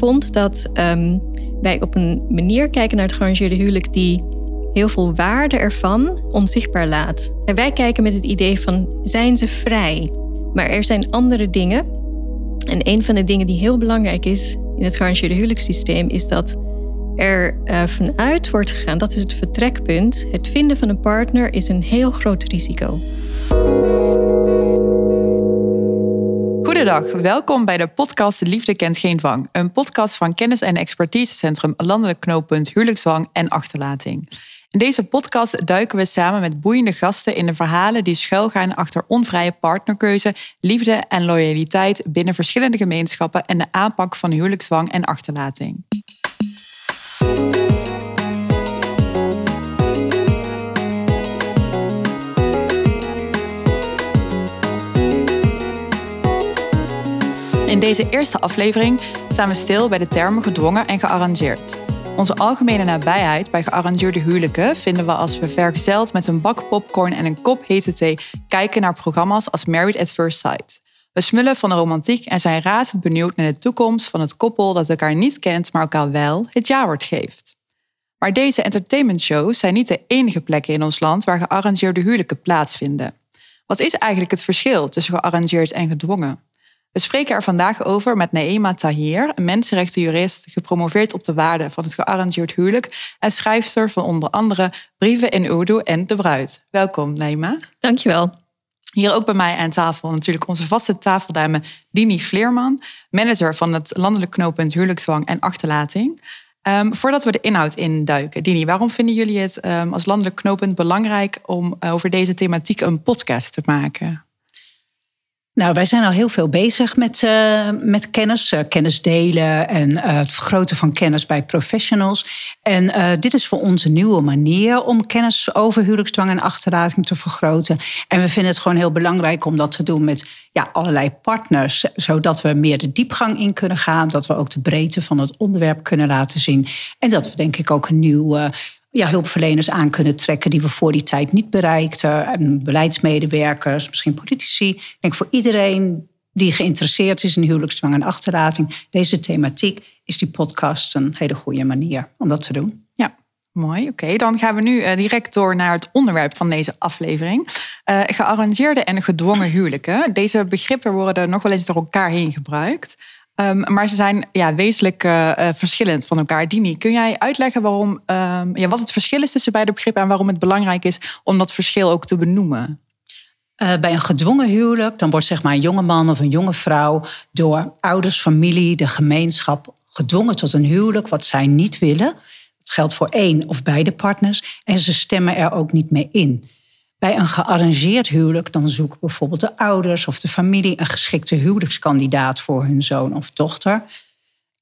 vond dat ehm, wij op een manier kijken naar het gearrangeerde huwelijk die heel veel waarde ervan onzichtbaar laat. En wij kijken met het idee van zijn ze vrij? Maar er zijn andere dingen. En een van de dingen die heel belangrijk is in het gearrangeerde huwelijkssysteem is dat er uh, vanuit wordt gegaan, dat is het vertrekpunt. Het vinden van een partner is een heel groot risico. Goedendag, welkom bij de podcast Liefde kent geen dwang. Een podcast van kennis- en expertisecentrum Landelijk Knooppunt Huwelijksdwang en Achterlating. In deze podcast duiken we samen met boeiende gasten in de verhalen die schuilgaan achter onvrije partnerkeuze, liefde en loyaliteit binnen verschillende gemeenschappen en de aanpak van huwelijksdwang en achterlating. In deze eerste aflevering staan we stil bij de termen gedwongen en gearrangeerd. Onze algemene nabijheid bij gearrangeerde huwelijken vinden we als we vergezeld met een bak popcorn en een kop hete thee kijken naar programma's als Married at First Sight. We smullen van de romantiek en zijn razend benieuwd naar de toekomst van het koppel dat elkaar niet kent, maar elkaar wel het ja-woord geeft. Maar deze entertainmentshows zijn niet de enige plekken in ons land waar gearrangeerde huwelijken plaatsvinden. Wat is eigenlijk het verschil tussen gearrangeerd en gedwongen? We spreken er vandaag over met Naema Tahir, een mensenrechtenjurist, gepromoveerd op de waarde van het gearrangeerd huwelijk en schrijfster van onder andere Brieven in Urdu en De Bruid. Welkom, Naema. Dankjewel. Hier ook bij mij aan tafel natuurlijk onze vaste tafeldame Dini Vleerman, manager van het landelijk knooppunt huwelijkszwang en achterlating. Um, voordat we de inhoud induiken, Dini, waarom vinden jullie het um, als landelijk knooppunt belangrijk om over deze thematiek een podcast te maken? Nou, wij zijn al heel veel bezig met, uh, met kennis, uh, kennis delen en uh, het vergroten van kennis bij professionals. En dit is voor ons een nieuwe manier om kennis over huwelijksdwang en achterlating te vergroten. En we vinden het gewoon heel belangrijk om dat te doen met ja, allerlei partners, zodat we meer de diepgang in kunnen gaan, dat we ook de breedte van het onderwerp kunnen laten zien. En dat we denk ik ook een nieuw ja, hulpverleners aan kunnen trekken die we voor die tijd niet bereikten. En beleidsmedewerkers, misschien politici. Ik denk voor iedereen die geïnteresseerd is in huwelijksdwang en achterlating, deze thematiek, is die podcast een hele goede manier om dat te doen. Ja, mooi. Oké, dan gaan we nu eh, direct door naar het onderwerp van deze aflevering. Uh, gearrangeerde en gedwongen huwelijken. Deze begrippen worden nog wel eens door elkaar heen gebruikt. Um, maar ze zijn ja, wezenlijk uh, verschillend van elkaar. Dini, kun jij uitleggen waarom, um, ja, wat het verschil is tussen beide begrippen en waarom het belangrijk is om dat verschil ook te benoemen? Uh, bij een gedwongen huwelijk, dan wordt zeg maar een jonge man of een jonge vrouw door ouders, familie, de gemeenschap gedwongen tot een huwelijk wat zij niet willen. Dat geldt voor één of beide partners en ze stemmen er ook niet mee in. Bij een gearrangeerd huwelijk dan zoeken bijvoorbeeld de ouders of de familie een geschikte huwelijkskandidaat voor hun zoon of dochter.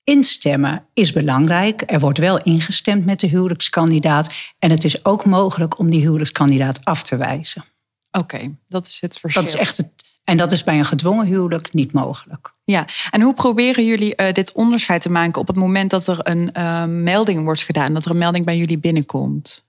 Instemmen is belangrijk. Er wordt wel ingestemd met de huwelijkskandidaat. En het is ook mogelijk om die huwelijkskandidaat af te wijzen. Oké, dat is het verschil. Dat is echt het, en dat is bij een gedwongen huwelijk niet mogelijk. Ja, en hoe proberen jullie uh, dit onderscheid te maken op het moment dat er een uh, melding wordt gedaan, dat er een melding bij jullie binnenkomt?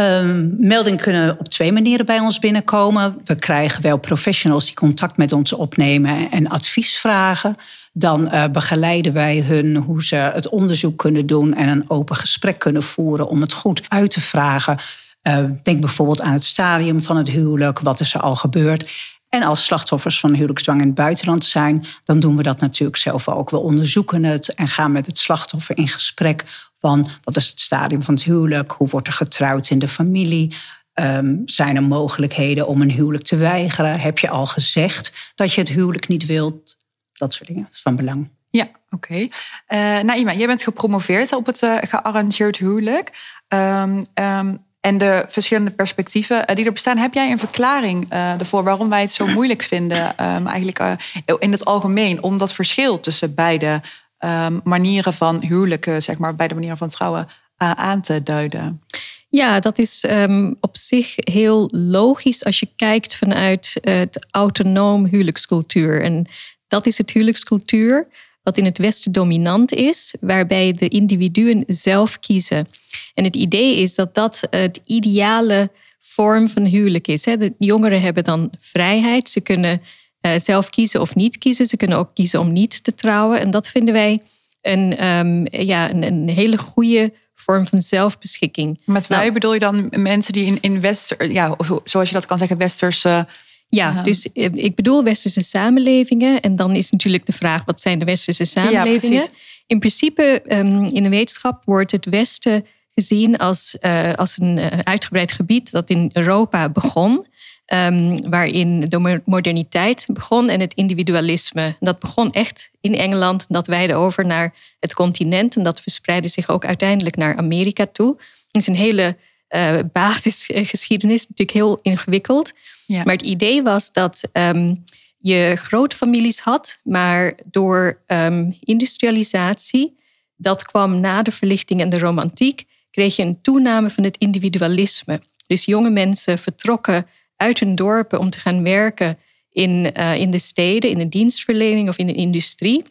Um, meldingen kunnen op twee manieren bij ons binnenkomen. We krijgen wel professionals die contact met ons opnemen en advies vragen. Dan uh, begeleiden wij hun hoe ze het onderzoek kunnen doen en een open gesprek kunnen voeren om het goed uit te vragen. Uh, denk bijvoorbeeld aan het stadium van het huwelijk, wat is er al gebeurd. En als slachtoffers van huwelijksdwang in het buitenland zijn, dan doen we dat natuurlijk zelf ook. We onderzoeken het en gaan met het slachtoffer in gesprek van wat is het stadium van het huwelijk? Hoe wordt er getrouwd in de familie? Um, zijn er mogelijkheden om een huwelijk te weigeren? Heb je al gezegd dat je het huwelijk niet wilt? Dat soort dingen. Is van belang. Ja, oké. Okay. Uh, Naima, jij bent gepromoveerd op het uh, gearrangeerd huwelijk. Um, um, en de verschillende perspectieven uh, die er bestaan. Heb jij een verklaring ervoor waarom wij het zo moeilijk vinden, eigenlijk in het algemeen, om dat verschil tussen beide um, manieren van huwelijken, zeg maar, bij de manieren van trouwen uh, aan te duiden? Ja, dat is um, op zich heel logisch als je kijkt vanuit het autonoom huwelijkscultuur. En dat is het huwelijkscultuur wat in het Westen dominant is, waarbij de individuen zelf kiezen. En het idee is dat dat het ideale vorm van huwelijk is. De jongeren hebben dan vrijheid. Ze kunnen uh, zelf kiezen of niet kiezen. Ze kunnen ook kiezen om niet te trouwen. En dat vinden wij een, ehm, ja, een, een, hele goede vorm van zelfbeschikking. Met wij nou, bedoel je dan mensen die in, in Wester, ja, zoals je dat kan zeggen, Westerse. Ja, dus eh, ik bedoel westerse samenlevingen. En dan is natuurlijk de vraag, wat zijn de westerse samenlevingen? Ja, in principe, um, in de wetenschap wordt het Westen gezien als, uh, als een uitgebreid gebied dat in Europa begon. Um, waarin de moderniteit begon en het individualisme. Dat begon echt in Engeland, dat wijde over naar het continent en dat verspreidde zich ook uiteindelijk naar Amerika toe. Het is een hele uh, basisgeschiedenis, natuurlijk heel ingewikkeld. Ja. Maar het idee was dat um, je grootfamilies had, maar door um, industrialisatie, dat kwam na de verlichting en de romantiek, kreeg je een toename van het individualisme. Dus jonge mensen vertrokken uit hun dorpen om te gaan werken in, uh, in de steden, in de dienstverlening of in de industrie.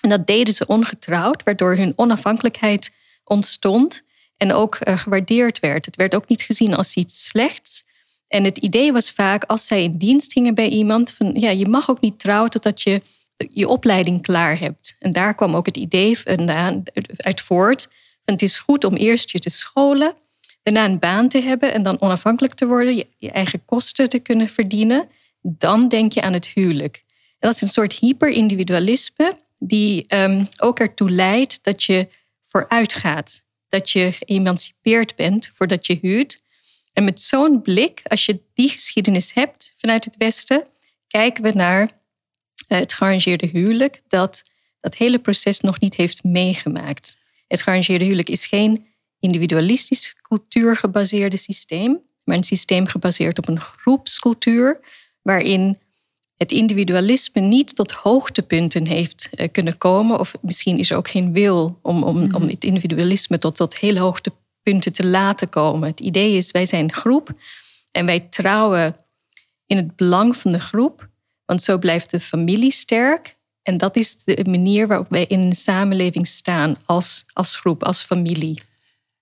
En dat deden ze ongetrouwd, waardoor hun onafhankelijkheid ontstond en ook uh, gewaardeerd werd. Het werd ook niet gezien als iets slechts. En het idee was vaak, als zij in dienst gingen bij iemand, van ja, je mag ook niet trouwen totdat je je opleiding klaar hebt. En daar kwam ook het idee vandaan, uit voort. Het is goed om eerst je te scholen daarna een baan te hebben en dan onafhankelijk te worden, je, eigen kosten te kunnen verdienen, dan denk je aan het huwelijk. En dat is een soort hyperindividualisme die um, ook ertoe leidt dat je vooruit gaat. Dat je geëmancipeerd bent voordat je huurt. En met zo'n blik, als je die geschiedenis hebt vanuit het Westen, kijken we naar eh, het gearrangeerde huwelijk dat dat hele proces nog niet heeft meegemaakt. Het gearrangeerde huwelijk is geen individualistisch cultuurgebaseerde systeem, maar een systeem gebaseerd op een groepscultuur, waarin het individualisme niet tot hoogtepunten heeft eh, kunnen komen, of misschien is er ook geen wil om, om, om mhm. het individualisme tot, tot hele hoogtepunten te laten komen. Het idee is, wij zijn groep en wij trouwen in het belang van de groep, want zo blijft de familie sterk. En dat is de manier waarop wij in een samenleving staan als, als groep, als familie.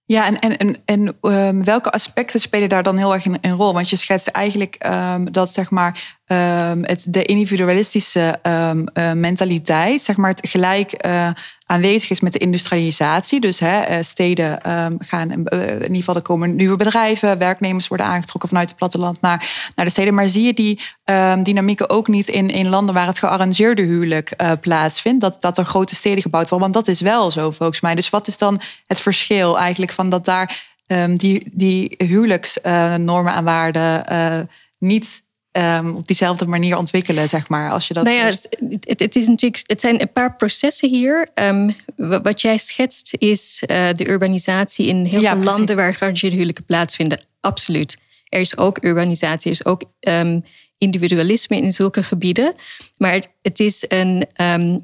Ja, en, en, en, en um, welke aspecten spelen daar dan heel erg een, rol? Want je schetst eigenlijk um, dat zeg maar, um, het, de individualistische uh, mentaliteit, zeg maar, het gelijk uh, aanwezig is met de industrialisatie. Dus hè, eh, steden gaan, in ieder geval er komen nieuwe bedrijven, werknemers worden aangetrokken vanuit het platteland naar, naar de steden. Maar zie je die dynamieken ook niet in, in landen waar het gearrangeerde huwelijk plaatsvindt? Dat, dat er grote steden gebouwd worden? Want dat is wel zo volgens mij. Dus wat is dan het verschil eigenlijk van dat daar die, die huwelijksnormen en waarden niet um, op diezelfde manier ontwikkelen, zeg maar. Als je dat nou ja, het, het, is natuurlijk, het zijn een paar processen hier. Um, wat jij schetst is uh, de urbanisatie in heel veel landen waar gearrangeerde huwelijken plaatsvinden. Absoluut. Er is ook urbanisatie, er is ook um, individualisme in zulke gebieden. Maar het is een.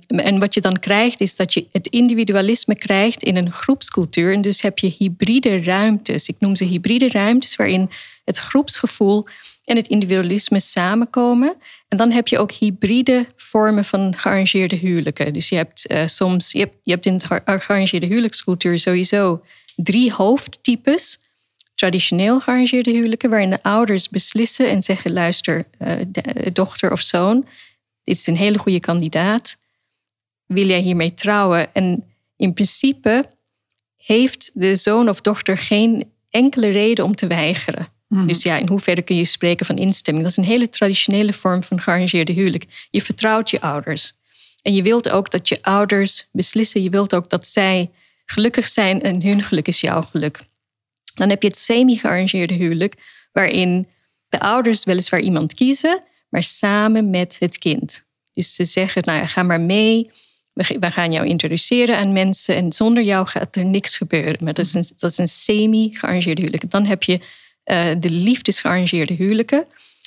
en wat je dan krijgt, is dat je het individualisme krijgt in een groepscultuur. En dus heb je hybride ruimtes. Ik noem ze hybride ruimtes, waarin het groepsgevoel en het individualisme samenkomen. En dan heb je ook hybride vormen van gearrangeerde huwelijken. Dus je hebt uh, soms, je hebt, je hebt in de gearrangeerde huwelijkscultuur sowieso drie hoofdtypes. Traditioneel gearrangeerde huwelijken, waarin de ouders beslissen en zeggen: luister, uh, dochter of zoon, dit is een hele goede kandidaat. Wil jij hiermee trouwen? En in principe heeft de zoon of dochter geen enkele reden om te weigeren. Mhm. Dus ja, in hoeverre kun je spreken van instemming? Dat is een hele traditionele vorm van gearrangeerde huwelijk. Je vertrouwt je ouders. En je wilt ook dat je ouders beslissen. Je wilt ook dat zij gelukkig zijn en hun geluk is jouw geluk. Dan heb je het semi-gearrangeerde huwelijk, waarin de ouders weliswaar iemand kiezen, maar samen met het kind. Dus ze zeggen, nou ga maar mee. We gaan jou introduceren aan mensen en zonder jou gaat er niks gebeuren. Maar dat is een, dat is een semi-gearrangeerde huwelijk. Dan heb je uh, de liefdesgearrangeerde huwelijken,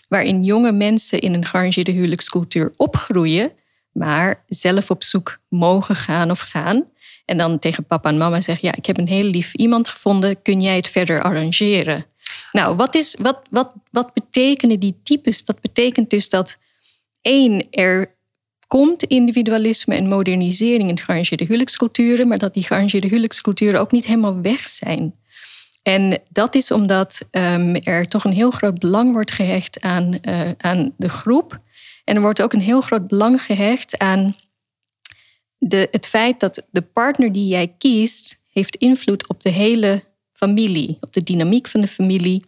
waarin jonge mensen in een gearrangeerde huwelijkscultuur opgroeien, maar zelf op zoek mogen gaan of gaan. En dan tegen papa en mama zeggen: Ja, ik heb een heel lief iemand gevonden, kun jij het verder arrangeren? Nou, wat, is, wat, wat, wat betekenen die types? Dat betekent dus dat één, er komt individualisme en modernisering in gearrangeerde huwelijksculturen, maar dat die gearrangeerde huwelijksculturen ook niet helemaal weg zijn. En dat is omdat um, er toch een heel groot belang wordt gehecht aan, uh, aan de groep. En er wordt ook een heel groot belang gehecht aan de, het feit dat de partner die jij kiest, heeft invloed op de hele familie, op de dynamiek van de familie,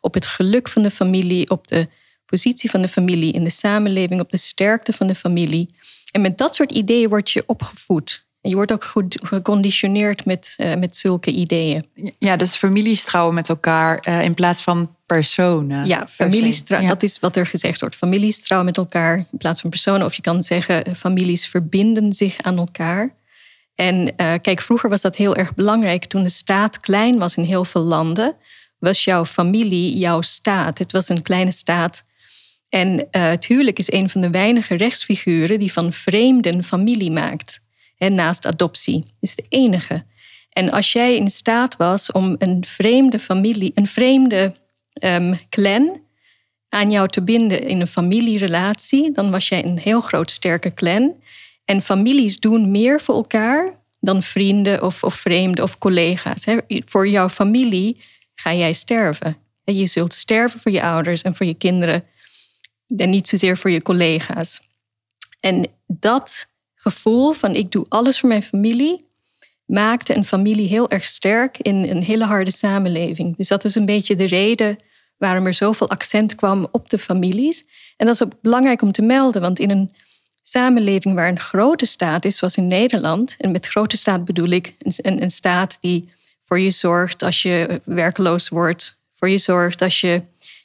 op het geluk van de familie, op de positie van de familie in de samenleving, op de sterkte van de familie. En met dat soort ideeën word je opgevoed. Je wordt ook goed geconditioneerd met, uh, met zulke ideeën. Ja, dus families trouwen met elkaar uh, in plaats van personen. Ja, families trouwen, dat is wat er gezegd wordt. Families trouwen met elkaar in plaats van personen. Of je kan zeggen, eh, families verbinden zich aan elkaar. En uh, kijk, vroeger was dat heel erg belangrijk. Toen de staat klein was in heel veel landen, was jouw familie jouw staat. Het was een kleine staat. En het huwelijk is een van de weinige rechtsfiguren die van vreemden familie maakt. Naast adoptie is de enige. En als jij in staat was om een vreemde familie, een vreemde um, clan aan jou te binden in een familierelatie, dan was jij een heel groot sterke clan. En families doen meer voor elkaar dan vrienden of, of vreemden of collega's. Voor jouw familie ga jij sterven. Je zult sterven voor je ouders en voor je kinderen en niet zozeer voor je collega's. En dat gevoel van ik doe alles voor mijn familie maakte een familie heel erg sterk in een hele harde samenleving. Dus dat is een beetje de reden waarom er zoveel accent kwam op de families. En dat is ook belangrijk om te melden, want in een samenleving waar een grote staat is, zoals in Nederland, en met grote staat bedoel ik een, een staat die voor je zorgt als je werkloos wordt, voor je zorgt als je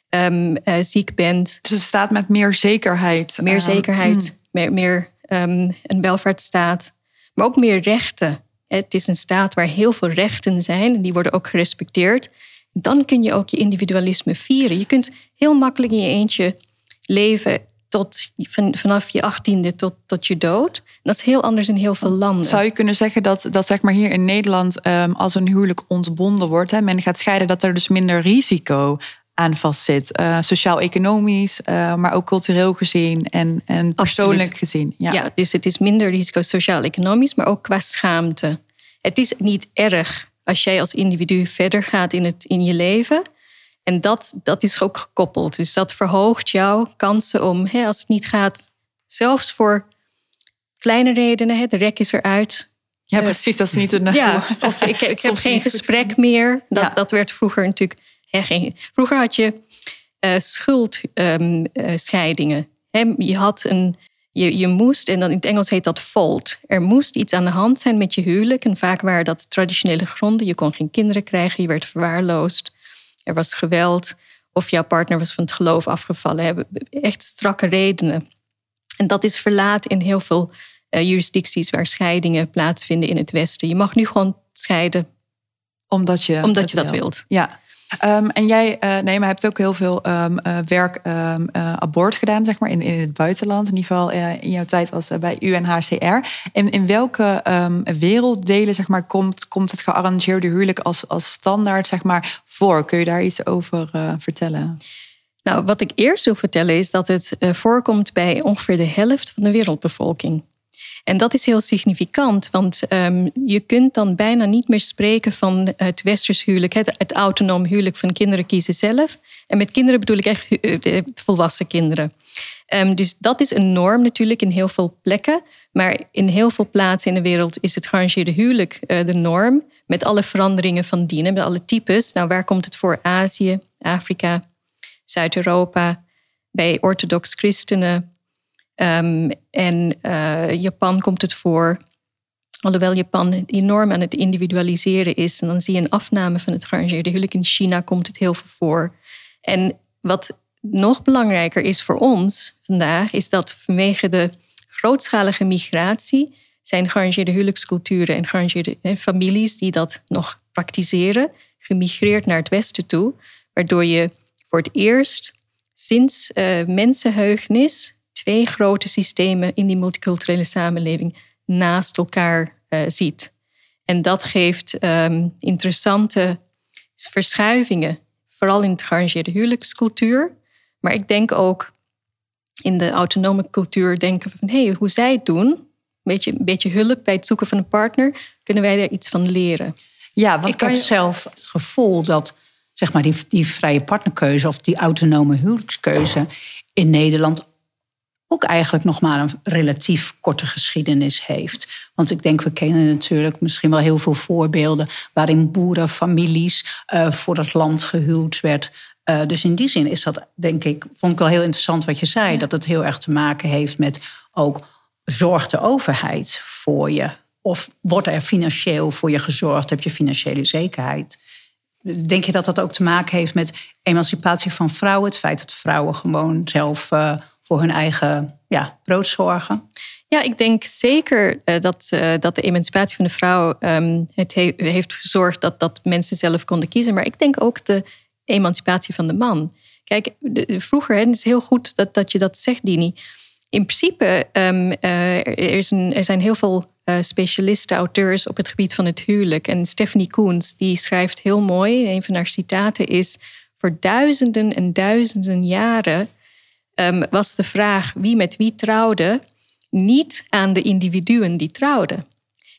um, uh, ziek bent. Dus een staat met meer zekerheid. Meer zekerheid, mm. meer, meer um, een welvaartsstaat, maar ook meer rechten. Het is een staat waar heel veel rechten zijn en die worden ook gerespecteerd. Dan kun je ook je individualisme vieren. Je kunt heel makkelijk in je eentje leven tot, van, vanaf je achttiende tot, tot je dood. dat is heel anders in heel veel landen. Zou je kunnen zeggen dat, dat zeg maar hier in Nederland, um, als een huwelijk ontbonden wordt, hè, men gaat scheiden, dat er dus minder risico aan vastzit. Uh, Sociaal-economisch, uh, maar ook cultureel gezien en, en persoonlijk gezien. Ja. ja, dus het is minder risico sociaal-economisch, maar ook qua schaamte. Het is niet erg als jij als individu verder gaat in, het, in je leven. En dat, dat is ook gekoppeld. Dus dat verhoogt jouw kansen om, hè, als het niet gaat, zelfs voor kleine redenen, hè, de rek is eruit. Ja, uh, precies, dat is niet een. Ja, of ik, ik heb geen gesprek meer. Dat, ja. dat werd vroeger natuurlijk Vroeger had je uh, schuldscheidingen. Um, je had een. Je, je moest, en dan in het Engels heet dat fault. Er moest iets aan de hand zijn met je huwelijk. En vaak waren dat traditionele gronden. Je kon geen kinderen krijgen, je werd verwaarloosd. Er was geweld. Of jouw partner was van het geloof afgevallen. Echt strakke redenen. En dat is verlaat in heel veel uh, jurisdicties waar scheidingen plaatsvinden in het Westen. Je mag nu gewoon scheiden. Omdat je, omdat je dat wilt. Ja. Um, en jij, uh, nee, maar hebt ook heel veel um, uh, werk um, uh, abort gedaan, zeg maar, in, in het buitenland. In ieder geval in jouw tijd als bij UNHCR. En in welke werelddelen, zeg maar, komt, komt het gearrangeerde huwelijk als, als standaard, zeg maar, voor? Kun je daar iets over vertellen? Nou, wat ik eerst wil vertellen is dat het voorkomt bij ongeveer de helft van de wereldbevolking. En dat is heel significant, want um, je kunt dan bijna niet meer spreken van het westers huwelijk, het, het autonoom huwelijk van kinderen kiezen zelf. En met kinderen bedoel ik echt uh, volwassen kinderen. Um, dus dat is een norm natuurlijk in heel veel plekken. Maar in heel veel plaatsen in de wereld is het gearrangeerde huwelijk uh, de norm. Met alle veranderingen van dienen, met alle types. Nou, waar komt het voor? Azië, Afrika, Zuid-Europa, bij orthodox christenen, Um, en uh, Japan komt het voor. Alhoewel Japan enorm aan het individualiseren is. En dan zie je een afname van het gearrangeerde huwelijk. In China komt het heel veel voor. En wat nog belangrijker is voor ons vandaag, is dat vanwege de grootschalige migratie zijn gearrangeerde huwelijksculturen en gearrangeerde eh, families die dat nog praktiseren, gemigreerd naar het westen toe. Waardoor je voor het eerst sinds uh, mensenheugenis twee grote systemen in die multiculturele samenleving naast elkaar uh, ziet. En dat geeft um, interessante verschuivingen, vooral in het gearrangeerde huwelijkscultuur. Maar ik denk ook in de autonome cultuur denken van hé, hey, hoe zij het doen, een beetje, een beetje hulp bij het zoeken van een partner, kunnen wij daar iets van leren. Ja, want ik heb je... zelf het gevoel dat zeg maar, die, die vrije partnerkeuze of die autonome huwelijkskeuze in Nederland ook eigenlijk nog maar een relatief korte geschiedenis heeft. Want ik denk, we kennen natuurlijk misschien wel heel veel voorbeelden waarin boerenfamilies uh, voor het land gehuwd werd. Uh, dus in die zin is dat, denk ik, vond ik wel heel interessant wat je zei, dat het heel erg te maken heeft met ook zorgt de overheid voor je? Of wordt er financieel voor je gezorgd? Heb je financiële zekerheid? Denk je dat dat ook te maken heeft met emancipatie van vrouwen? Het feit dat vrouwen gewoon zelf uh, voor hun eigen ja, brood zorgen? Ja, ik denk zeker uh, dat, uh, dat de emancipatie van de vrouw um, het he heeft gezorgd dat, dat mensen zelf konden kiezen. Maar ik denk ook de emancipatie van de man. Kijk, vroeger, hè, het is heel goed dat, dat je dat zegt, Dini in principe, um, er, is er zijn heel veel specialisten, auteurs op het gebied van het huwelijk. En Stephanie Koens, die schrijft heel mooi, een van haar citaten is... voor duizenden en duizenden jaren um, was de vraag wie met wie trouwde... niet aan de individuen die trouwden.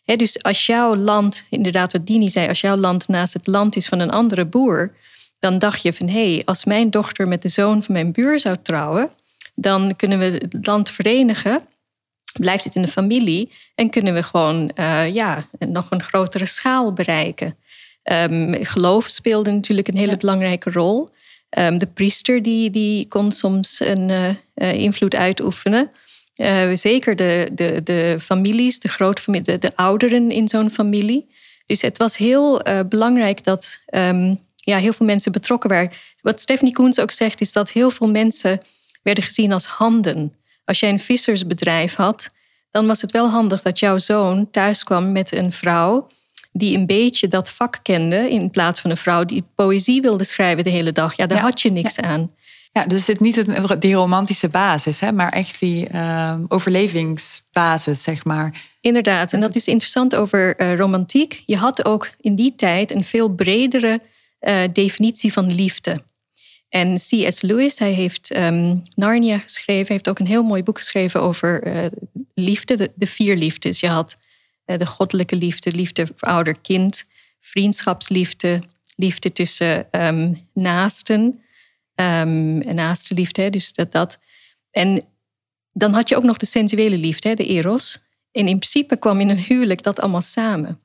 He, dus als jouw land, inderdaad wat Dini zei... als jouw land naast het land is van een andere boer... dan dacht je van, hé, hey, als mijn dochter met de zoon van mijn buur zou trouwen dan kunnen we het land verenigen. Blijft het in de familie en kunnen we gewoon uh, ja, nog een grotere schaal bereiken. Um, geloof speelde natuurlijk een hele belangrijke rol. Um, de priester die, die kon soms een uh, invloed uitoefenen. Uh, zeker de, de, de families, de, grootfamilie, de, de ouderen in zo'n familie. Dus het was heel belangrijk dat um, ja, heel veel mensen betrokken waren. Wat Stephanie Koens ook zegt, is dat heel veel mensen werden gezien als handen. Als jij een vissersbedrijf had, dan was het wel handig dat jouw zoon thuis kwam met een vrouw die een beetje dat vak kende, in plaats van een vrouw die poëzie wilde schrijven de hele dag. Ja, daar had je niks aan. Ja, dus het niet die romantische basis, hè, maar echt die uh, overlevingsbasis, zeg maar. Inderdaad, en dat is interessant over uh, romantiek. Je had ook in die tijd een veel bredere uh, definitie van liefde. En C.S. Lewis, hij heeft um, Narnia geschreven, heeft ook een heel mooi boek geschreven over uh, liefde, de, de, vier liefdes. Je had de goddelijke liefde, liefde voor ouder-kind, vriendschapsliefde, liefde tussen um, naasten, um, naaste liefde, dus dat, dat. En dan had je ook nog de sensuele liefde, de eros. En in principe kwam in een huwelijk dat allemaal samen.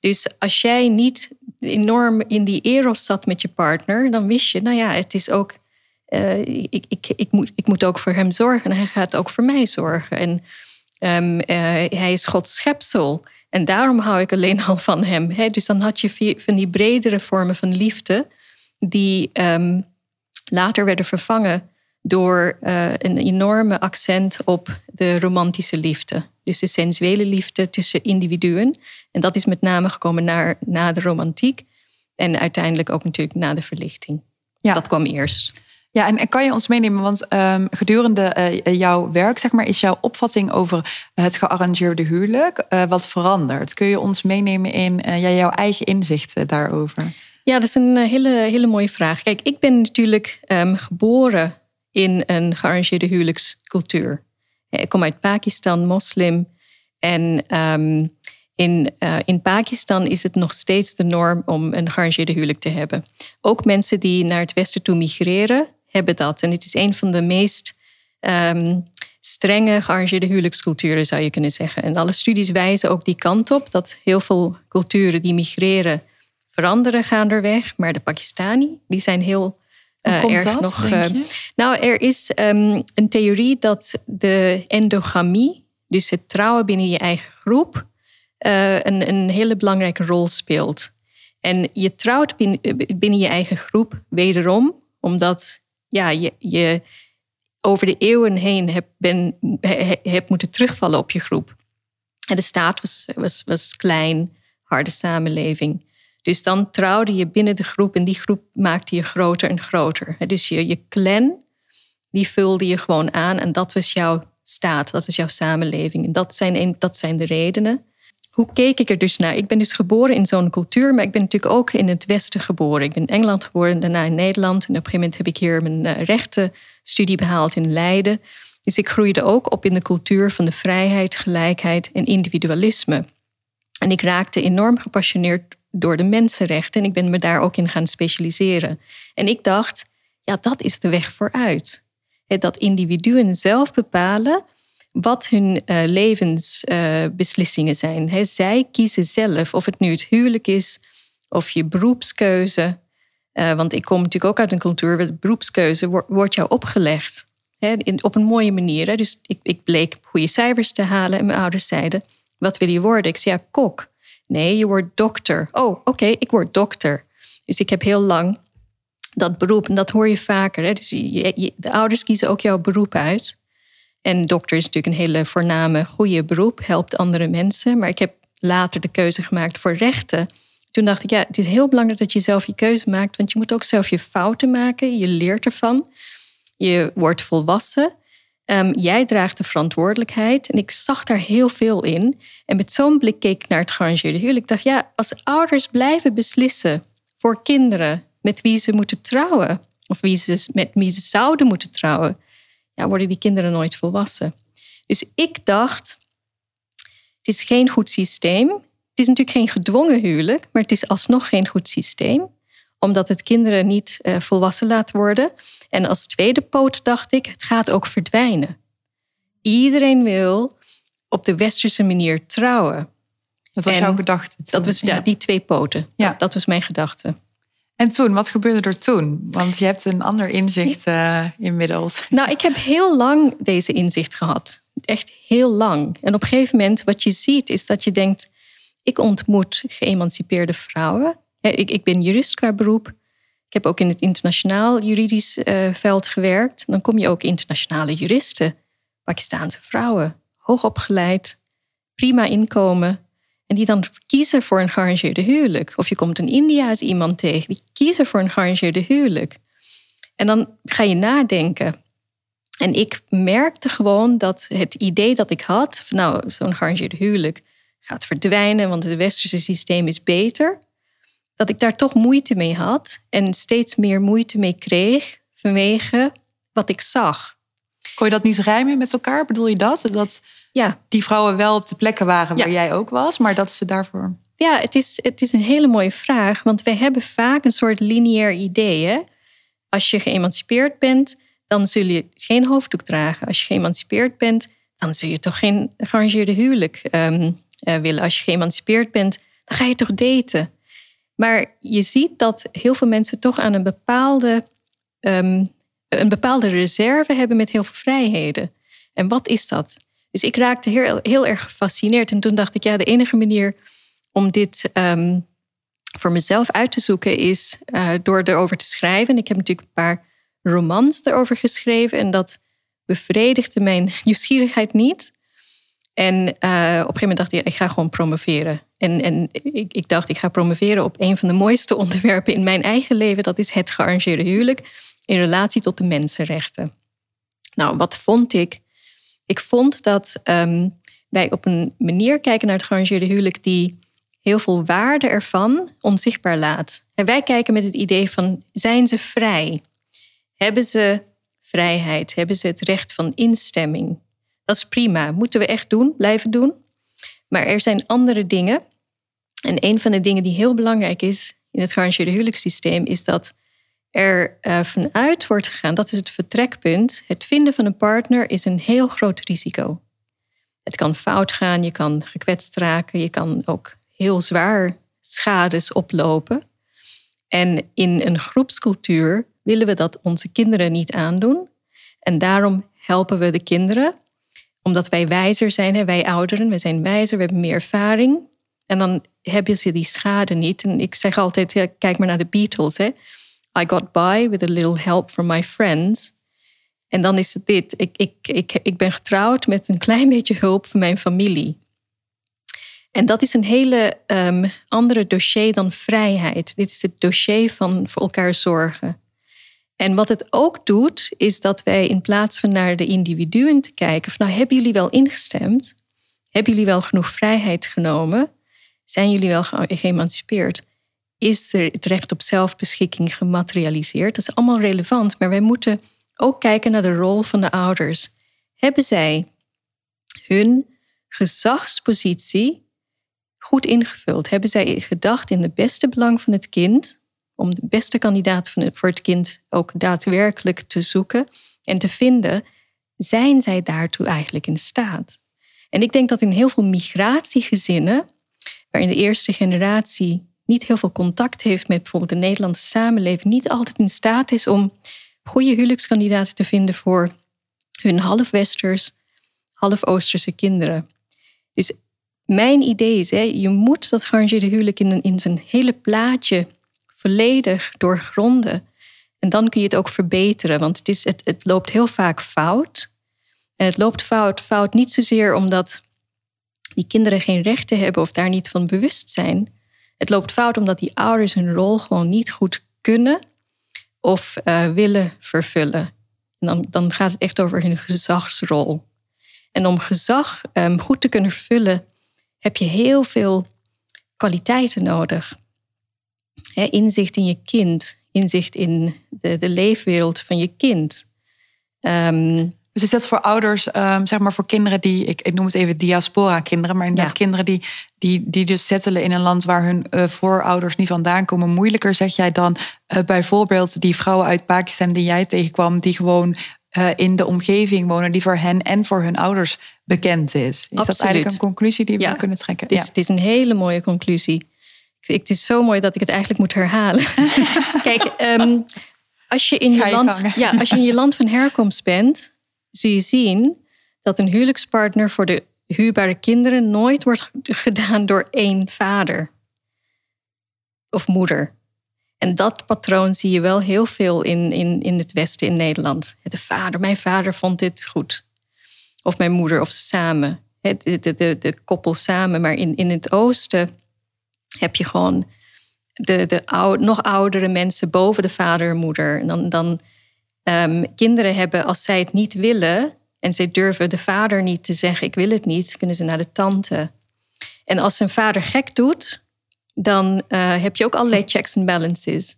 Dus als jij niet enorm in die eros zat met je partner, dan wist je, nou ja, het is ook, uh, ik, ik, ik, moet, ik moet ook voor hem zorgen en hij gaat ook voor mij zorgen. En um, uh, hij is Gods schepsel. En daarom hou ik alleen al van hem. Hè? Dus dan had je van die bredere vormen van liefde, die um, later werden vervangen door uh, een enorme accent op de romantische liefde. Dus de sensuele liefde tussen individuen. En dat is met name gekomen naar, na de romantiek. En uiteindelijk ook natuurlijk na de verlichting. Ja. Dat kwam eerst. Ja, en, kan je ons meenemen, want um, gedurende uh, jouw werk, zeg maar, is jouw opvatting over het gearrangeerde huwelijk uh, wat veranderd? Kun je ons meenemen in uh, ja, jouw eigen inzichten daarover? Ja, dat is een hele, hele mooie vraag. Kijk, ik ben natuurlijk um, geboren in een gearrangeerde huwelijkscultuur. Ik kom uit Pakistan, moslim. En um, in, in Pakistan is het nog steeds de norm om een gearrangeerde huwelijk te hebben. Ook mensen die naar het westen toe migreren, hebben dat. En het is een van de meest um, strenge gearrangeerde huwelijksculturen, zou je kunnen zeggen. En alle studies wijzen ook die kant op, dat heel veel culturen die migreren veranderen gaandeweg. Maar de Pakistani, die zijn heel uh, erg dat, nog. Uh, nou, er is um, een theorie dat de endogamie, dus het trouwen binnen je eigen groep, uh, een, een hele belangrijke rol speelt. En je trouwt binnen, binnen je eigen groep wederom, omdat ja, je, over de eeuwen heen hebt, ben, moeten terugvallen op je groep. En de staat was, was, was klein, harde samenleving. Dus dan trouwde je binnen de groep en die groep maakte je groter en groter. Dus je, je clan, die vulde je gewoon aan en dat was jouw staat, dat was jouw samenleving. En dat zijn, dat zijn de redenen. Hoe keek ik er dus naar? Ik ben dus geboren in zo'n cultuur, maar ik ben natuurlijk ook in het Westen geboren. Ik ben in Engeland geboren, daarna in Nederland. En op een gegeven moment heb ik hier mijn uh, rechtenstudie behaald in Leiden. Dus ik groeide ook op in de cultuur van de vrijheid, gelijkheid en individualisme. En ik raakte enorm gepassioneerd door de mensenrechten. En ik ben me daar ook in gaan specialiseren. En ik dacht, ja, dat is de weg vooruit. dat individuen zelf bepalen wat hun uh, levensbeslissingen zijn. zij kiezen zelf of het nu het huwelijk is of je beroepskeuze. Uh, want ik kom natuurlijk ook uit een cultuur waar de beroepskeuze wordt, jou opgelegd. in, op een mooie manier. Dus ik, ik bleek goede cijfers te halen en mijn ouders zeiden: Wat wil je worden? Ik zei ja, kok. Nee, je wordt dokter. Oh, oké, ik word dokter. Dus ik heb heel lang dat beroep, en dat hoor je vaker. Hè? Dus de ouders kiezen ook jouw beroep uit. En dokter is natuurlijk een hele voorname, goede beroep, helpt andere mensen. Maar ik heb later de keuze gemaakt voor rechten. Toen dacht ik, ja, het is heel belangrijk dat je zelf je keuze maakt, want je moet ook zelf je fouten maken. Je leert ervan. Je wordt volwassen. Um, jij draagt de verantwoordelijkheid. En ik zag daar heel veel in. En met zo'n blik keek ik naar het gearrangeerde huwelijk. Ik dacht, ja, als ouders blijven beslissen voor kinderen met wie ze moeten trouwen, of wie ze, met wie ze zouden moeten trouwen, ja, worden die kinderen nooit volwassen. Dus ik dacht, het is geen goed systeem. Het is natuurlijk geen gedwongen huwelijk, maar het is alsnog geen goed systeem, omdat het kinderen niet uh, volwassen laat worden. En als tweede poot dacht ik, het gaat ook verdwijnen. Iedereen wil op de westerse manier trouwen. Dat was jouw gedachte. Dat was ja. die twee poten. Ja. Dat, was mijn gedachte. En toen, wat gebeurde er toen? Want je hebt een ander inzicht uh, inmiddels. Nou, ik heb heel lang deze inzicht gehad. Echt heel lang. En op een gegeven moment, wat je ziet, is dat je denkt: ik ontmoet geëmancipeerde vrouwen. Ik, ik ben jurist qua beroep. Ik heb ook in het internationaal juridisch uh, veld gewerkt. Dan kom je ook internationale juristen, Pakistaanse vrouwen, hoogopgeleid, prima inkomen. En die dan kiezen voor een gearrangeerde huwelijk. Of je komt in India's iemand tegen, die kiezen voor een gearrangeerde huwelijk. En dan ga je nadenken. En ik merkte gewoon dat het idee dat ik had, van nou, zo'n gearrangeerde huwelijk gaat verdwijnen, want het westerse systeem is beter. Dat ik daar toch moeite mee had en steeds meer moeite mee kreeg vanwege wat ik zag. Kon je dat niet rijmen met elkaar? Bedoel je dat? Dat ja. die vrouwen wel op de plekken waren waar jij ook was, maar dat ze daarvoor. Ja, het is, het is een hele mooie vraag, want wij hebben vaak een soort lineair idee. Hè? Als je geëmancipeerd bent, dan zul je geen hoofddoek dragen. Als je geëmancipeerd bent, dan zul je toch geen gearrangeerde huwelijk um, willen. Als je geëmancipeerd bent, dan ga je toch daten. Maar je ziet dat heel veel mensen toch aan een bepaalde ehm, een bepaalde reserve hebben met heel veel vrijheden. En wat is dat? Dus ik raakte heel, erg gefascineerd. En toen dacht ik, ja, de enige manier om dit um, voor mezelf uit te zoeken is uh, door erover te schrijven. Ik heb natuurlijk een paar romans erover geschreven en dat bevredigde mijn nieuwsgierigheid niet. En uh, op een gegeven moment dacht ik, ik ga gewoon promoveren. En, en ik, ik dacht, ik ga promoveren op een van de mooiste onderwerpen in mijn eigen leven. Dat is het gearrangeerde huwelijk in relatie tot de mensenrechten. Nou, wat vond ik? Ik vond dat ehm, wij op een manier kijken naar het gearrangeerde huwelijk die heel veel waarde ervan onzichtbaar laat. En wij kijken met het idee van, zijn ze vrij? Hebben ze vrijheid? Hebben ze het recht van instemming? Dat is prima, moeten we echt doen, blijven doen. Maar er zijn andere dingen. En een van de dingen die heel belangrijk is in het gearrangeerde huwelijkssysteem is dat er uh, vanuit wordt gegaan, dat is het vertrekpunt. Het vinden van een partner is een heel groot risico. Het kan fout gaan, je kan gekwetst raken, je kan ook heel zwaar schades oplopen. En in een groepscultuur willen we dat onze kinderen niet aandoen. En daarom helpen we de kinderen, omdat wij wijzer zijn, wij ouderen, we zijn wijzer, we hebben meer ervaring. En dan hebben ze die schade niet. En ik zeg altijd, kijk maar naar de Beatles. Hè. I got by with a little help from my friends. En dan is het dit. Ik, ik, ik, ik ben getrouwd met een klein beetje hulp van mijn familie. En dat is een hele um, andere dossier dan vrijheid. Dit is het dossier van voor elkaar zorgen. En wat het ook doet, is dat wij in plaats van naar de individuen te kijken, van nou hebben jullie wel ingestemd? Hebben jullie wel genoeg vrijheid genomen? Zijn jullie wel geëmancipeerd? Is er het recht op zelfbeschikking gematerialiseerd. Dat is allemaal relevant, maar wij moeten ook kijken naar de rol van de ouders. Hebben zij hun gezagspositie goed ingevuld? Hebben zij gedacht in het beste belang van het kind, om de beste kandidaat voor het kind ook daadwerkelijk te zoeken? en te vinden, zijn zij daartoe eigenlijk in staat? En ik denk dat in heel veel migratiegezinnen, waarin de eerste generatie niet heel veel contact heeft met bijvoorbeeld de Nederlandse samenleving, niet altijd in staat is om goede huwelijkskandidaten te vinden voor hun half-westers, half-oosterse kinderen. Dus mijn idee is, hè, je moet dat gearrangeerde huwelijk in, in zijn hele plaatje volledig doorgronden. En dan kun je het ook verbeteren, want het, is, het, het loopt heel vaak fout. En het loopt fout, fout niet zozeer omdat die kinderen geen rechten hebben of daar niet van bewust zijn. Het loopt fout omdat die ouders hun rol gewoon niet goed kunnen of uh, willen vervullen. En dan, dan gaat het echt over hun gezagsrol. En om gezag um, goed te kunnen vervullen, heb je heel veel kwaliteiten nodig. inzicht in je kind, inzicht in de, de leefwereld van je kind. Um, dus is dat voor ouders, um, zeg maar voor kinderen die, ik, ik noem het even diaspora-kinderen, maar inderdaad kinderen die, die, die dus settelen in een land waar hun uh, voorouders niet vandaan komen, moeilijker zeg jij dan uh, bijvoorbeeld die vrouwen uit Pakistan die jij tegenkwam, die gewoon uh, in de omgeving wonen, die voor hen en voor hun ouders bekend is. Is Absoluut. dat eigenlijk een conclusie die we ja. kunnen trekken? Het is, ja. het is een hele mooie conclusie. Het is zo mooi dat ik het eigenlijk moet herhalen. Kijk, um, als je in je, je land, ja, als je in je land van herkomst bent, zul je zien dat een huwelijkspartner voor de huurbare kinderen nooit wordt gedaan door één vader of moeder. En dat patroon zie je wel heel veel in, in, in het Westen, in Nederland. De vader, mijn vader vond dit goed. Of mijn moeder, of samen. De, de, de, de koppel samen. Maar in, in het Oosten heb je gewoon de, de oud, nog oudere mensen boven de vader en moeder. En dan, dan um, kinderen hebben, als zij het niet willen en zij durven de vader niet te zeggen: Ik wil het niet, kunnen ze naar de tante. En als een vader gek doet, dan uh, heb je ook allerlei checks en balances.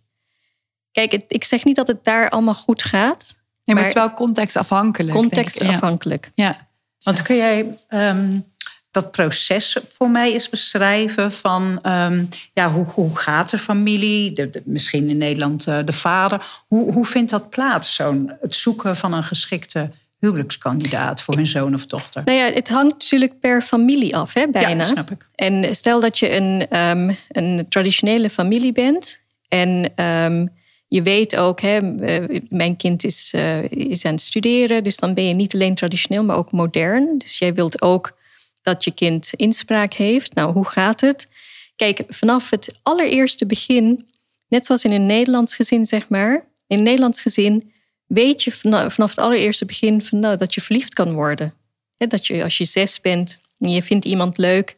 Kijk, het, ik zeg niet dat het daar allemaal goed gaat. Nee, maar, het is wel contextafhankelijk. Contextafhankelijk. Ja. ja. Want kun jij um, dat proces voor mij eens beschrijven van um, ja, hoe, hoe gaat de familie, de, de, misschien in Nederland uh, de vader, hoe, hoe vindt dat plaats, zo'n het zoeken van een geschikte huwelijkskandidaat voor hun zoon of dochter? Nou ja, het hangt natuurlijk per familie af, hè, bijna. Ja, snap ik. En stel dat je een, um, een traditionele familie bent en um, je weet ook, hè, eh, mijn kind is, uh, is aan het studeren, dus dan ben je niet alleen traditioneel, maar ook modern. Dus jij wilt ook dat je kind inspraak heeft. Nou, hoe gaat het? Kijk, vanaf het allereerste begin, net zoals in een Nederlands gezin, zeg maar, in een Nederlands gezin weet je vanaf het allereerste begin van, nou, dat je verliefd kan worden. dat je als je zes bent en je vindt iemand leuk.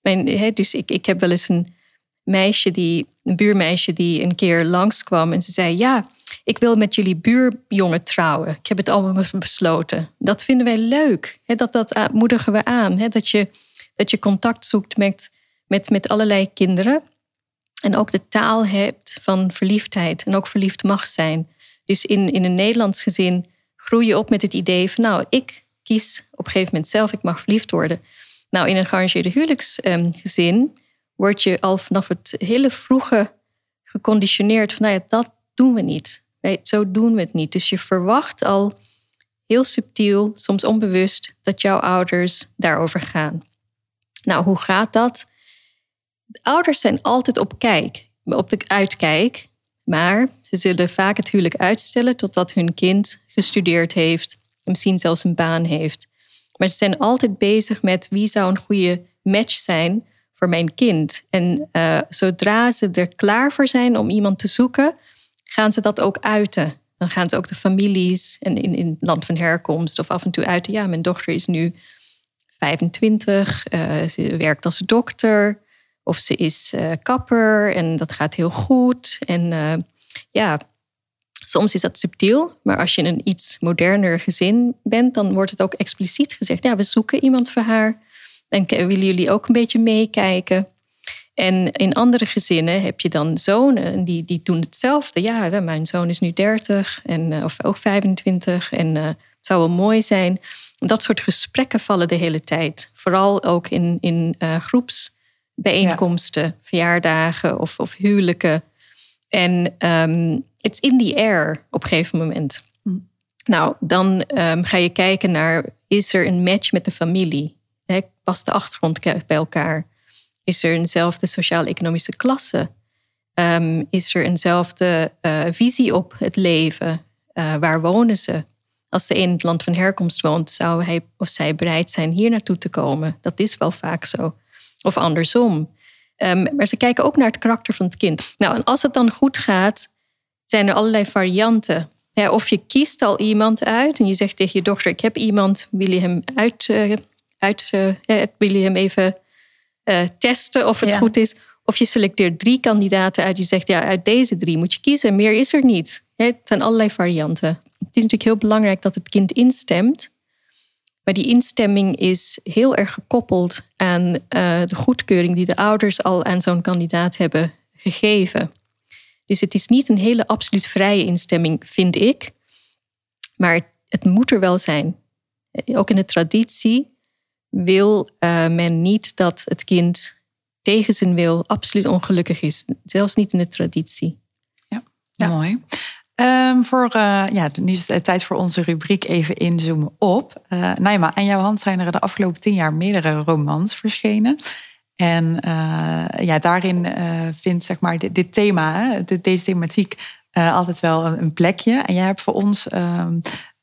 Mijn, dus ik, ik heb wel eens een meisje die, een buurmeisje die een keer langskwam en ze zei: Ja, ik wil met jullie buurjongen trouwen. Ik heb het allemaal besloten. Dat vinden wij leuk. dat, dat moedigen we aan. dat, je, dat je contact zoekt met, met, met allerlei kinderen. En ook de taal hebt van verliefdheid. En ook verliefd mag zijn. Dus in, in een Nederlands gezin groei je op met het idee van... nou, ik kies op een gegeven moment zelf, ik mag verliefd worden. Nou, in een gearrangeerde huwelijksgezin word je al vanaf het hele vroege geconditioneerd van... nou ja, dat doen we niet. Zo doen we het niet. Dus je verwacht al heel subtiel, soms onbewust, dat jouw ouders daarover gaan. Nou, hoe gaat dat? De ouders zijn altijd op kijk, op de uitkijk, maar ze zullen vaak het huwelijk uitstellen totdat hun kind gestudeerd heeft, misschien zelfs een baan heeft. Maar ze zijn altijd bezig met wie zou een goede match zijn voor mijn kind. En uh, zodra ze er klaar voor zijn om iemand te zoeken, gaan ze dat ook uiten. Dan gaan ze ook de families en in, in het land van herkomst of af en toe uiten. Ja, mijn dochter is nu 25, uh, eh, ze werkt als dokter of ze is uh, kapper en dat gaat heel goed. En uh, ja, soms is dat subtiel, maar als je in een iets moderner gezin bent, dan wordt het ook expliciet gezegd. Ja, we zoeken iemand voor haar. En willen jullie ook een beetje meekijken? En in andere gezinnen heb je dan zonen en die, die doen hetzelfde. Ja, mijn zoon is nu 30 en, eh, of ook 25 en uh, het zou wel mooi zijn. Dat soort gesprekken vallen de hele tijd. Vooral ook in, in uh, groepsbijeenkomsten, verjaardagen of, of huwelijken. En um, it's in the air op een gegeven moment. Hm. Nou, dan ehm, ga je kijken naar, is er een match met de familie? He, past de achtergrond bij elkaar? Is er eenzelfde sociaal-economische klasse? Ehm, is er eenzelfde uh, visie op het leven? Uh, waar wonen ze? Als de een in het land van herkomst woont, zou hij of zij bereid zijn hier naartoe te komen. Dat is wel vaak zo. Of andersom. Um, maar ze kijken ook naar het karakter van het kind. Nou, en als het dan goed gaat, zijn er allerlei varianten. Of je kiest al iemand uit en je zegt tegen je dochter: Ik heb iemand, wil je hem uit, uh, uit wil je hem even uh, testen of het ja. goed is? Of je selecteert drie kandidaten uit. Je zegt: Ja, uit deze drie moet je kiezen. Meer is er niet. het zijn allerlei varianten. Het is natuurlijk heel belangrijk dat het kind instemt. Maar die instemming is heel erg gekoppeld aan de goedkeuring die de ouders al aan zo'n kandidaat hebben gegeven. Dus het is niet een hele absoluut vrije instemming, vind ik. Maar het moet er wel zijn. Ook in de traditie wil uh, men niet dat het kind tegen zijn wil absoluut ongelukkig is. Zelfs niet in de traditie. Ja, ja. mooi. Um, voor, uh, ja, nu is het tijd voor onze rubriek even inzoomen op. Uh, Naima, aan jouw hand zijn er de afgelopen tien jaar meerdere romans verschenen. En uh, ja, daarin vindt zeg maar dit, dit thema, hè, deze thematiek, altijd wel een, een, plekje. En jij hebt voor ons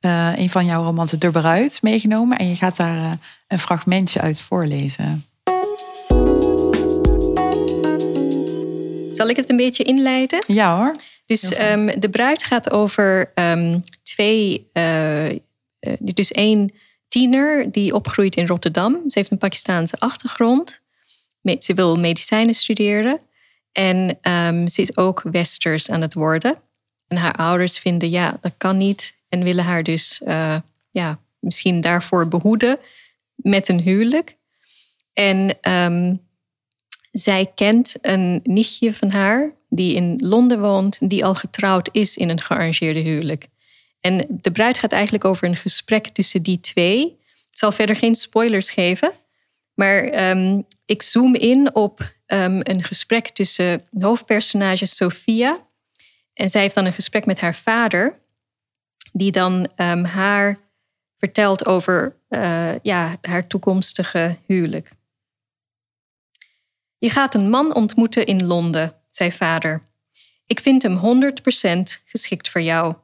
ehm, een van jouw romansen Durberuit meegenomen. En je gaat daar een fragmentje uit voorlezen. Zal ik het een beetje inleiden? Ja hoor. Dus um, De Bruid gaat over um, twee, dus één tiener die opgroeit in Rotterdam. Ze heeft een Pakistaanse achtergrond ze wil medicijnen studeren. En um, ze is ook westers aan het worden. En haar ouders vinden, ja, dat kan niet. En willen haar dus uh, ja, misschien daarvoor behoeden met een huwelijk. En um, zij kent een nichtje van haar die in Londen woont, die al getrouwd is in een gearrangeerde huwelijk. En de bruid gaat eigenlijk over een gesprek tussen die twee. Ik zal verder geen spoilers geven. Maar um, ik zoom in op um, een gesprek tussen hoofdpersonage Sophia. En zij heeft dan een gesprek met haar vader, die dan um, haar vertelt over uh, ja, haar toekomstige huwelijk. Je gaat een man ontmoeten in Londen, zei vader. Ik vind hem 100% geschikt voor jou.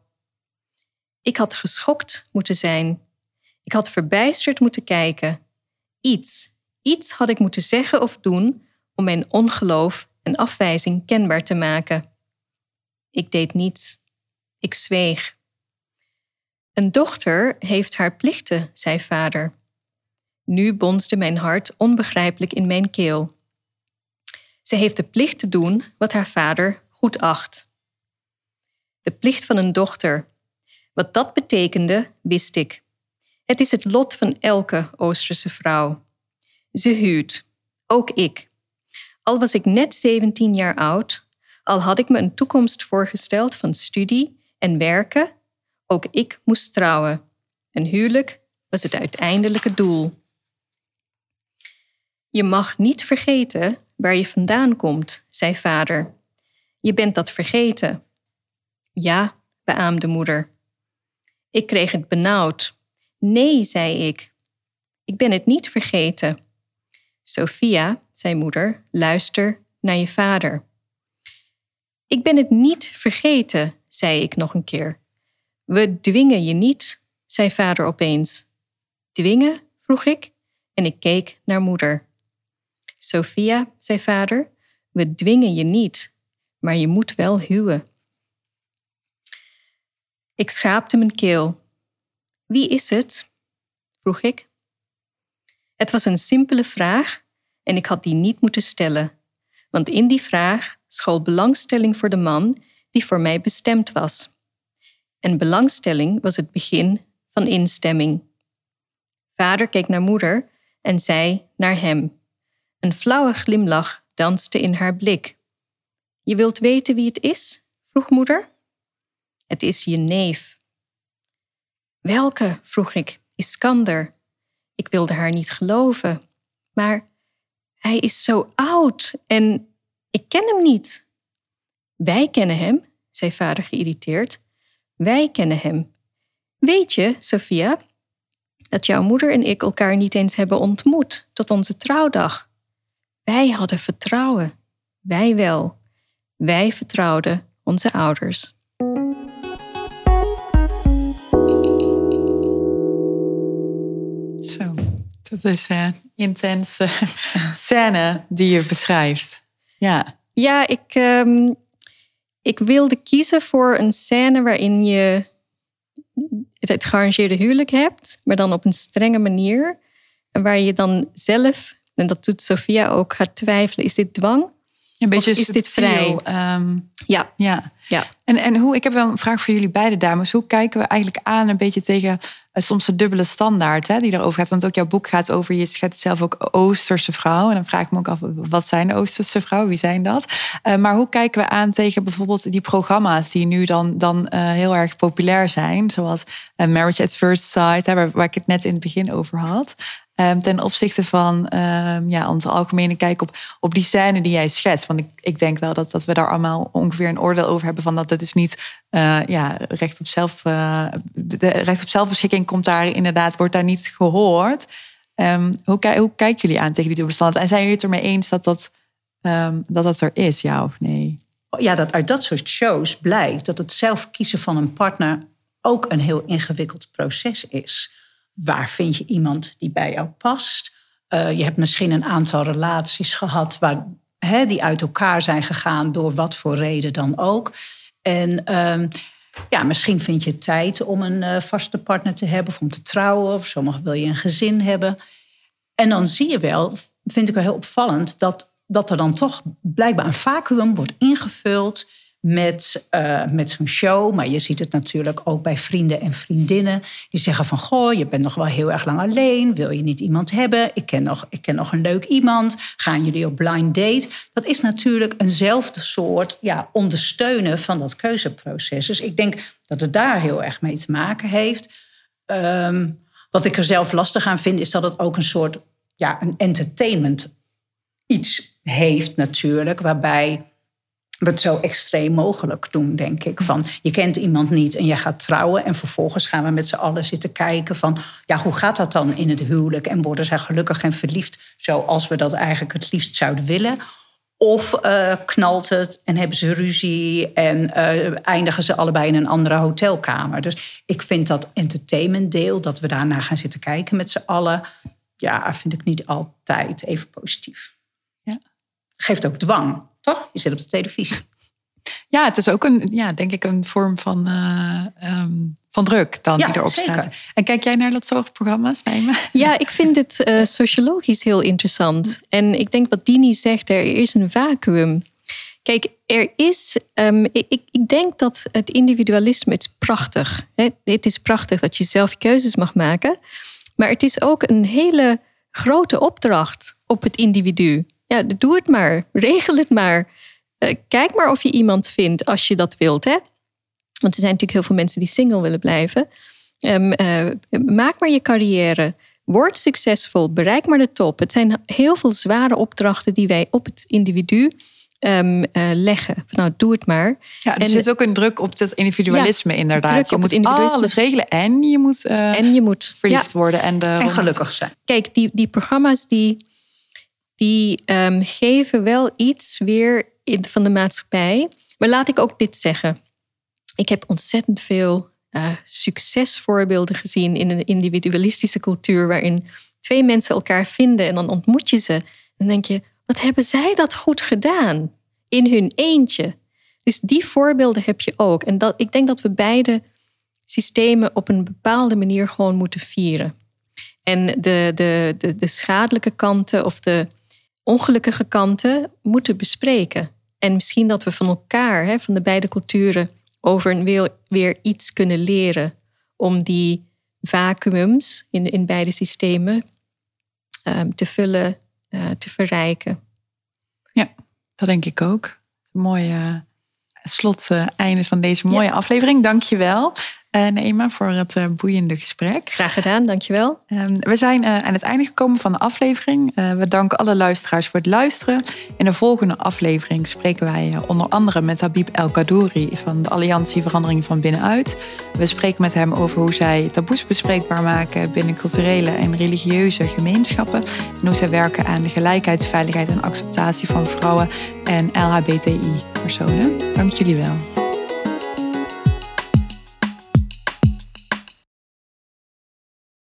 Ik had geschokt moeten zijn. Ik had verbijsterd moeten kijken. Iets, Iets had ik moeten zeggen of doen om mijn ongeloof en afwijzing kenbaar te maken. Ik deed niets. Ik zweeg. Een dochter heeft haar plichten, zei vader. Nu bonsde mijn hart onbegrijpelijk in mijn keel. Ze heeft de plicht te doen wat haar vader goed acht. De plicht van een dochter. Wat dat betekende, wist ik. Het is het lot van elke Oosterse vrouw. Ze huurt. Ook ik. Al was ik net 17 jaar oud, al had ik me een toekomst voorgesteld van studie en werken, ook ik moest trouwen. Een huwelijk was het uiteindelijke doel. Je mag niet vergeten waar je vandaan komt, zei vader. Je bent dat vergeten. Ja, beaamde moeder. Ik kreeg het benauwd. Nee, zei ik. Ik ben het niet vergeten. Sophia, zei moeder, luister naar je vader. Ik ben het niet vergeten, zei ik nog een keer. We dwingen je niet, zei vader opeens. Dwingen? vroeg ik en ik keek naar moeder. Sophia, zei vader, we dwingen je niet, maar je moet wel huwen. Ik schaapte mijn keel. Wie is het? vroeg ik. Het was een simpele vraag en ik had die niet moeten stellen, want in die vraag school belangstelling voor de man die voor mij bestemd was. En belangstelling was het begin van instemming. Vader keek naar moeder en zei naar hem. Een flauwe glimlach danste in haar blik. Je wilt weten wie het is? vroeg moeder. Het is je neef. Welke? vroeg ik. Iskander. Ik wilde haar niet geloven. Maar hij is zo oud en ik ken hem niet. Wij kennen hem, zei vader geïrriteerd. Wij kennen hem. Weet je, Sophia, dat jouw moeder en ik elkaar niet eens hebben ontmoet tot onze trouwdag? Wij hadden vertrouwen. Wij wel. Wij vertrouwden onze ouders. Zo, dat is een intense scène die je beschrijft. Ja, Ja, ik, ehm, ik wilde kiezen voor een scène waarin je het, gearrangeerde huwelijk hebt, maar dan op een strenge manier. En waar je dan zelf, en dat doet Sophia ook, gaat twijfelen: is dit dwang? Een beetje is dit vrij? ehm, Ja, ja. ja. En, en hoe, ik heb wel een vraag voor jullie beide dames. Hoe kijken we eigenlijk aan een beetje tegen eh, soms de dubbele standaard hè, die erover gaat? Want ook jouw boek gaat over, je schetst zelf ook Oosterse vrouwen. En dan vraag ik me ook af, wat zijn Oosterse vrouwen? Wie zijn dat? Eh, maar hoe kijken we aan tegen bijvoorbeeld die programma's die nu dan, dan eh, heel erg populair zijn? Zoals Marriage at First Sight, hè, waar, waar ik het net in het begin over had. Ehm, ten opzichte van ehm, ja, onze algemene kijk op, op die scène die jij schetst. Want ik, ik denk wel dat, dat we daar allemaal ongeveer een oordeel over hebben van dat het is niet eh, ja, recht op zelf. eh, recht op zelfbeschikking komt daar inderdaad, wordt daar niet gehoord. Ehm, hoe, hoe kijken jullie aan tegen die standaard? En zijn jullie het ermee eens dat dat, dat, dat er is, ja of nee? ja, dat uit dat soort shows blijkt dat het zelf kiezen van een partner ook een heel ingewikkeld proces is. Waar vind je iemand die bij jou past? Eh, je hebt misschien een aantal relaties gehad waar, hè, die uit elkaar zijn gegaan door wat voor reden dan ook. En ehm, ja, misschien vind je tijd om een eh, vaste partner te hebben of om te trouwen. Of sommigen wil je een gezin hebben. En dan zie je wel, vind ik wel heel opvallend, dat, dat er dan toch blijkbaar een vacuüm wordt ingevuld met, eh, met zo'n show. Maar je ziet het natuurlijk ook bij vrienden en vriendinnen. Die zeggen van, goh, je bent nog wel heel erg lang alleen. Wil je niet iemand hebben? Ik ken nog, ik ken nog een leuk iemand. Gaan jullie op blind date? Dat is natuurlijk eenzelfde soort ja, ondersteunen van dat keuzeproces. Dus ik denk dat het daar heel erg mee te maken heeft. Ehm, wat ik er zelf lastig aan vind, is dat het ook een soort ja, een entertainment iets heeft natuurlijk, waarbij het zo extreem mogelijk doen, denk ik. Van je kent iemand niet en je gaat trouwen en vervolgens gaan we met z'n allen zitten kijken van ja, hoe gaat dat dan in het huwelijk en worden zij gelukkig en verliefd zoals we dat eigenlijk het liefst zouden willen? Of eh, knalt het en hebben ze ruzie en eh, eindigen ze allebei in een andere hotelkamer. Dus ik vind dat entertainmentdeel, dat we daarna gaan zitten kijken met z'n allen, ja, vind ik niet altijd even positief. Ja. Geeft ook dwang, toch? Je zit op de televisie. Ja, het is ook een, ja, denk ik, een vorm van, eh, ehm, van druk dan Ja, die erop zeker. staat. En kijk jij naar dat soort programma's, Nijmen? Ja, ik vind het eh, sociologisch heel interessant. En ik denk wat Dini zegt, er is een vacuüm. Kijk, er is. ehm, ik, ik- ik denk dat het individualisme het is prachtig. Hè? Het is prachtig dat je zelf keuzes mag maken. Maar het is ook een hele grote opdracht op het individu. Ja, doe het maar. Regel het maar. Eh, kijk maar of je iemand vindt als je dat wilt. Hè? Want er zijn natuurlijk heel veel mensen die single willen blijven. Ehm, eh, maak maar je carrière. Word succesvol. Bereik maar de top. Het zijn heel veel zware opdrachten die wij op het individu ehm, eh, leggen. Van, nou, doe het maar. Ja, er En- zit ook een druk op dat individualisme inderdaad. druk je op moet het individualisme. alles regelen en je moet eh, En je moet. verliefd Ja, worden. En, de En gelukkig zijn. kijk, die, die programma's die, die ehm, geven wel iets weer in, van de maatschappij. Maar laat ik ook dit zeggen. Ik heb ontzettend veel eh, succesvoorbeelden gezien in een individualistische cultuur, waarin twee mensen elkaar vinden en dan ontmoet je ze. En dan denk je, wat hebben zij dat goed gedaan in hun eentje? Dus die voorbeelden heb je ook. En dat, ik denk dat we beide systemen op een bepaalde manier gewoon moeten vieren. En de, de, de, de schadelijke kanten of de ongelukkige kanten moeten bespreken. En misschien dat we van elkaar, hè, van de beide culturen, over een weer, weer iets kunnen leren om die vacuums in, in beide systemen ehm, te vullen, eh, te verrijken. Dat denk ik ook. Een mooi eh, slot, einde van deze mooie aflevering. Dank je wel. Uh, Naima, voor het uh, boeiende gesprek. Graag gedaan, dankjewel. Um, we zijn uh, aan het einde gekomen van de aflevering. we danken alle luisteraars voor het luisteren. In de volgende aflevering spreken wij onder andere met Habib El Kadouri van de Alliantie Verandering van Binnenuit. We spreken met hem over hoe zij taboes bespreekbaar maken binnen culturele en religieuze gemeenschappen. En hoe zij werken aan de gelijkheid, veiligheid en acceptatie van vrouwen en LHBTI-personen. Dank jullie wel.